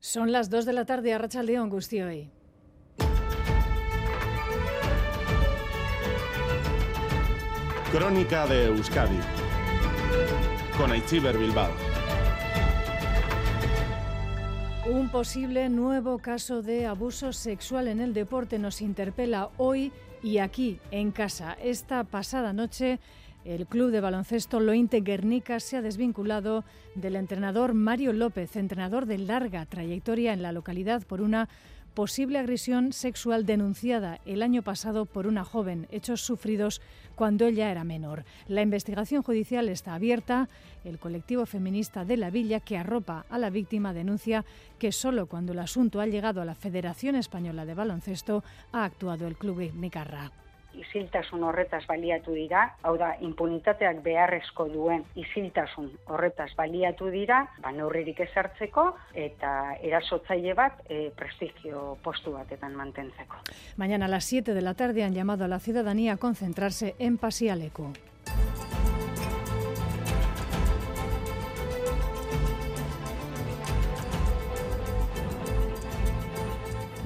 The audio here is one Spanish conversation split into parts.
Son las 2 de la tarde a Rachaldeón, hoy. Crónica de Euskadi con Aichiber Bilbao. Un posible nuevo caso de abuso sexual en el deporte nos interpela hoy y aquí en casa. Esta pasada noche el club de baloncesto Lointe Guernica se ha desvinculado del entrenador Mario López, entrenador de larga trayectoria en la localidad por una posible agresión sexual denunciada el año pasado por una joven, hechos sufridos cuando ella era menor. La investigación judicial está abierta. El colectivo feminista de la Villa, que arropa a la víctima, denuncia que solo cuando el asunto ha llegado a la Federación Española de Baloncesto ha actuado el club Nicarra isiltasun horretaz baliatu dira, hau da, impunitateak beharrezko duen isiltasun horretaz baliatu dira, ba, neurririk ezartzeko eta erasotzaile bat e, prestigio postu batetan mantentzeko. Mañana a las 7 de la tarde han llamado a la ciudadanía a concentrarse en Pasialeco.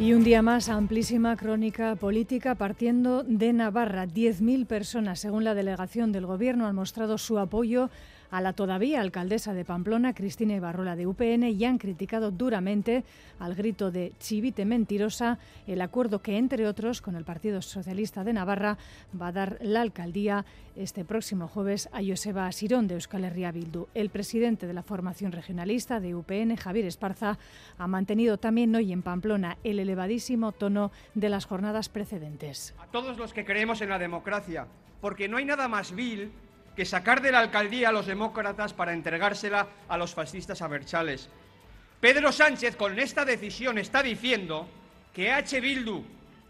Y un día más, amplísima crónica política partiendo de Navarra. 10.000 personas, según la delegación del Gobierno, han mostrado su apoyo a la todavía alcaldesa de Pamplona, Cristina Ibarrola de UPN, y han criticado duramente, al grito de chivite mentirosa, el acuerdo que, entre otros, con el Partido Socialista de Navarra, va a dar la alcaldía este próximo jueves a Joseba Asirón de Euskal Herria Bildu. El presidente de la formación regionalista de UPN, Javier Esparza, ha mantenido también hoy en Pamplona el elevadísimo tono de las jornadas precedentes. A todos los que creemos en la democracia, porque no hay nada más vil que sacar de la alcaldía a los demócratas para entregársela a los fascistas aberchales. Pedro Sánchez con esta decisión está diciendo que H. Bildu,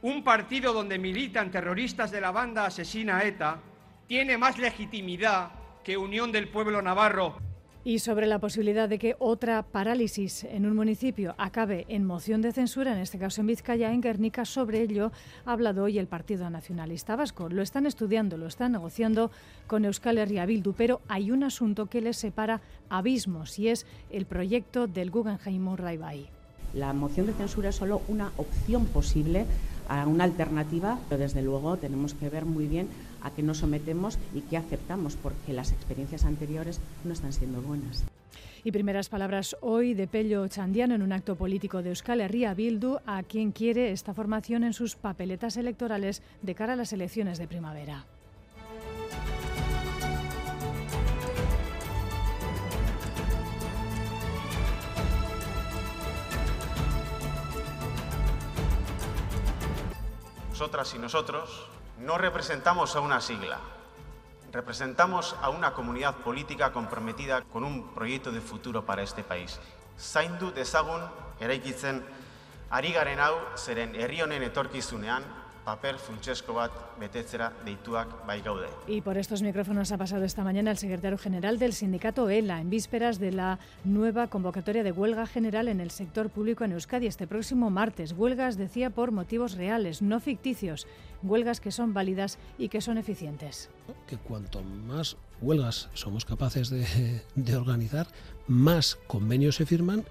un partido donde militan terroristas de la banda asesina ETA, tiene más legitimidad que Unión del Pueblo Navarro. Y sobre la posibilidad de que otra parálisis en un municipio acabe en moción de censura, en este caso en Vizcaya, en Guernica, sobre ello ha hablado hoy el Partido Nacionalista Vasco. Lo están estudiando, lo están negociando con Euskal Herria Bildu, pero hay un asunto que les separa abismos y es el proyecto del Guggenheim Urdaibai. La moción de censura es solo una opción posible a una alternativa, pero desde luego tenemos que ver muy bien a qué nos sometemos y qué aceptamos, porque las experiencias anteriores no están siendo buenas. Y primeras palabras hoy de Pello Chandiano en un acto político de Euskal Herria Bildu, a quien quiere esta formación en sus papeletas electorales de cara a las elecciones de primavera. Nosotras y nosotros no representamos a una sigla, representamos a una comunidad política comprometida con un proyecto de futuro para este país. Zaindu dezagun eraikitzen ari garen hau zeren herri honen paper funtsezko bat betetzera deituak bai gaude. Y por estos micrófonos ha pasado esta mañana el secretario general del sindicato ELA en vísperas de la nueva convocatoria de huelga general en el sector público en Euskadi este próximo martes. Huelgas, decía, por motivos reales, no ficticios. Huelgas que son válidas y que son eficientes. Que cuanto más huelgas somos capaces de, de organizar, más convenios se firman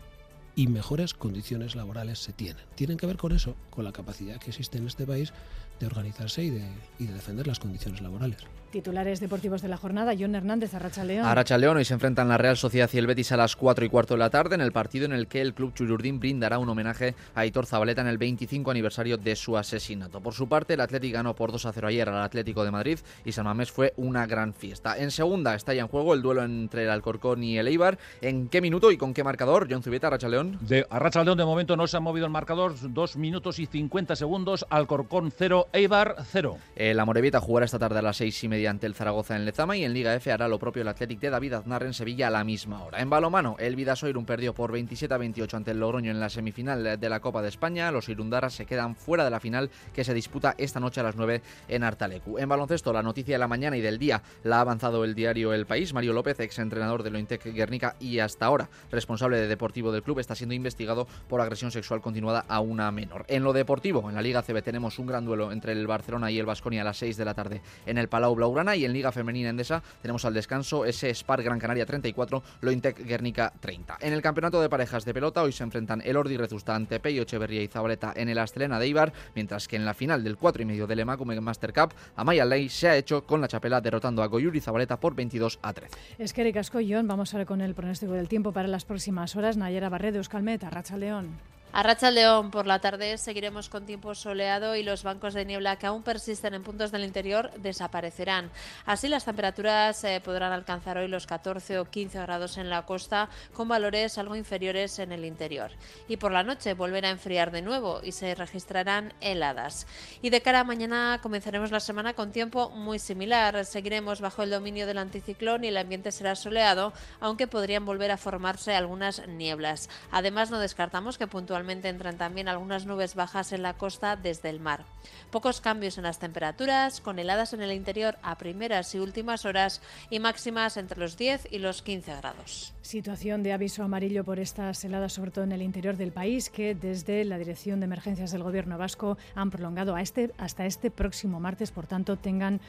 y mejores condiciones laborales se tienen. Tienen que ver con eso, con la capacidad que existe en este país de organizarse y de, y de defender las condiciones laborales. Titulares deportivos de la jornada, John Hernández, Arracha León. Arracha León, hoy se enfrentan la Real Sociedad y el Betis a las 4 y cuarto de la tarde en el partido en el que el club Chururdín brindará un homenaje a Hitor Zabaleta en el 25 aniversario de su asesinato. Por su parte, el Atlético ganó por 2 a 0 ayer al Atlético de Madrid y San Mamés fue una gran fiesta. En segunda está ya en juego el duelo entre el Alcorcón y el Eibar. ¿En qué minuto y con qué marcador? John Zubieta, Arracha León. De Arracha León de momento no se ha movido el marcador, 2 minutos y 50 segundos, Alcorcón 0, Eibar 0. El Amorebieta jugará esta tarde a las 6 y media ante el Zaragoza en en Lezama y en Liga F hará lo propio el Athletic de David Aznar en Sevilla a la misma hora. En balomano, el Vidasoirun perdió por 27 a 28 ante el Logroño en la semifinal de la Copa de España. Los Irundaras se quedan fuera de la final que se disputa esta noche a las 9 en Artalecu. En baloncesto, la noticia de la mañana y del día la ha avanzado el diario El País. Mario López, ex entrenador de Lointec Guernica y hasta ahora responsable de deportivo del club, está está siendo investigado por agresión sexual continuada a una menor. En lo deportivo, en la Liga CB tenemos un gran duelo entre el Barcelona y el Vasconia a las 6 de la tarde en el Palau Blaugrana y en Liga Femenina Endesa tenemos al descanso ese Spar Gran Canaria 34, Lointec Guernica 30. En el campeonato de parejas de pelota hoy se enfrentan el Ordi Rezusta ante Peyo Echeverría y Zabaleta en el Astelena de Ibar, mientras que en la final del 4 y medio del Emakume Master Cup, Amaya Ley se ha hecho con la chapela derrotando a Goyuri Zabaleta por 22 a 13. Es que John, vamos ahora con el pronóstico del tiempo para las próximas horas. Nayera Barredo, Euskalmet, Arratxaldeon. A Racha León por la tarde seguiremos con tiempo soleado y los bancos de niebla que aún persisten en puntos del interior desaparecerán. Así las temperaturas eh, podrán alcanzar hoy los 14 o 15 grados en la costa con valores algo inferiores en el interior. Y por la noche volverá a enfriar de nuevo y se registrarán heladas. Y de cara a mañana comenzaremos la semana con tiempo muy similar. Seguiremos bajo el dominio del anticiclón y el ambiente será soleado, aunque podrían volver a formarse algunas nieblas. Además no descartamos que puntualmente entran también algunas nubes bajas en la costa desde el mar. Pocos cambios en las temperaturas, con heladas en el interior a primeras y últimas horas y máximas entre los 10 y los 15 grados. Situación de aviso amarillo por estas heladas, sobre todo en el interior del país, que desde la Dirección de Emergencias del Gobierno vasco han prolongado a este, hasta este próximo martes. Por tanto, tengan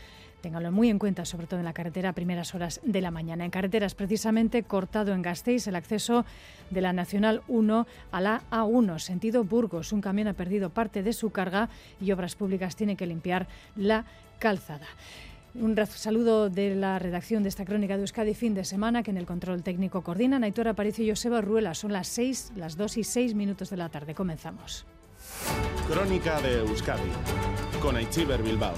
Ténganlo muy en cuenta, sobre todo en la carretera a primeras horas de la mañana. En carreteras, precisamente, cortado en Gasteiz el acceso de la Nacional 1 a la A1, sentido Burgos. Un camión ha perdido parte de su carga y Obras Públicas tiene que limpiar la calzada. Un saludo de la redacción de esta crónica de Euskadi fin de semana, que en el control técnico coordinan Aitor Aparicio Joseba Ruela. Son las 6, las 2 y 6 minutos de la tarde. Comenzamos. Crónica de Euskadi con Aichiber Bilbao.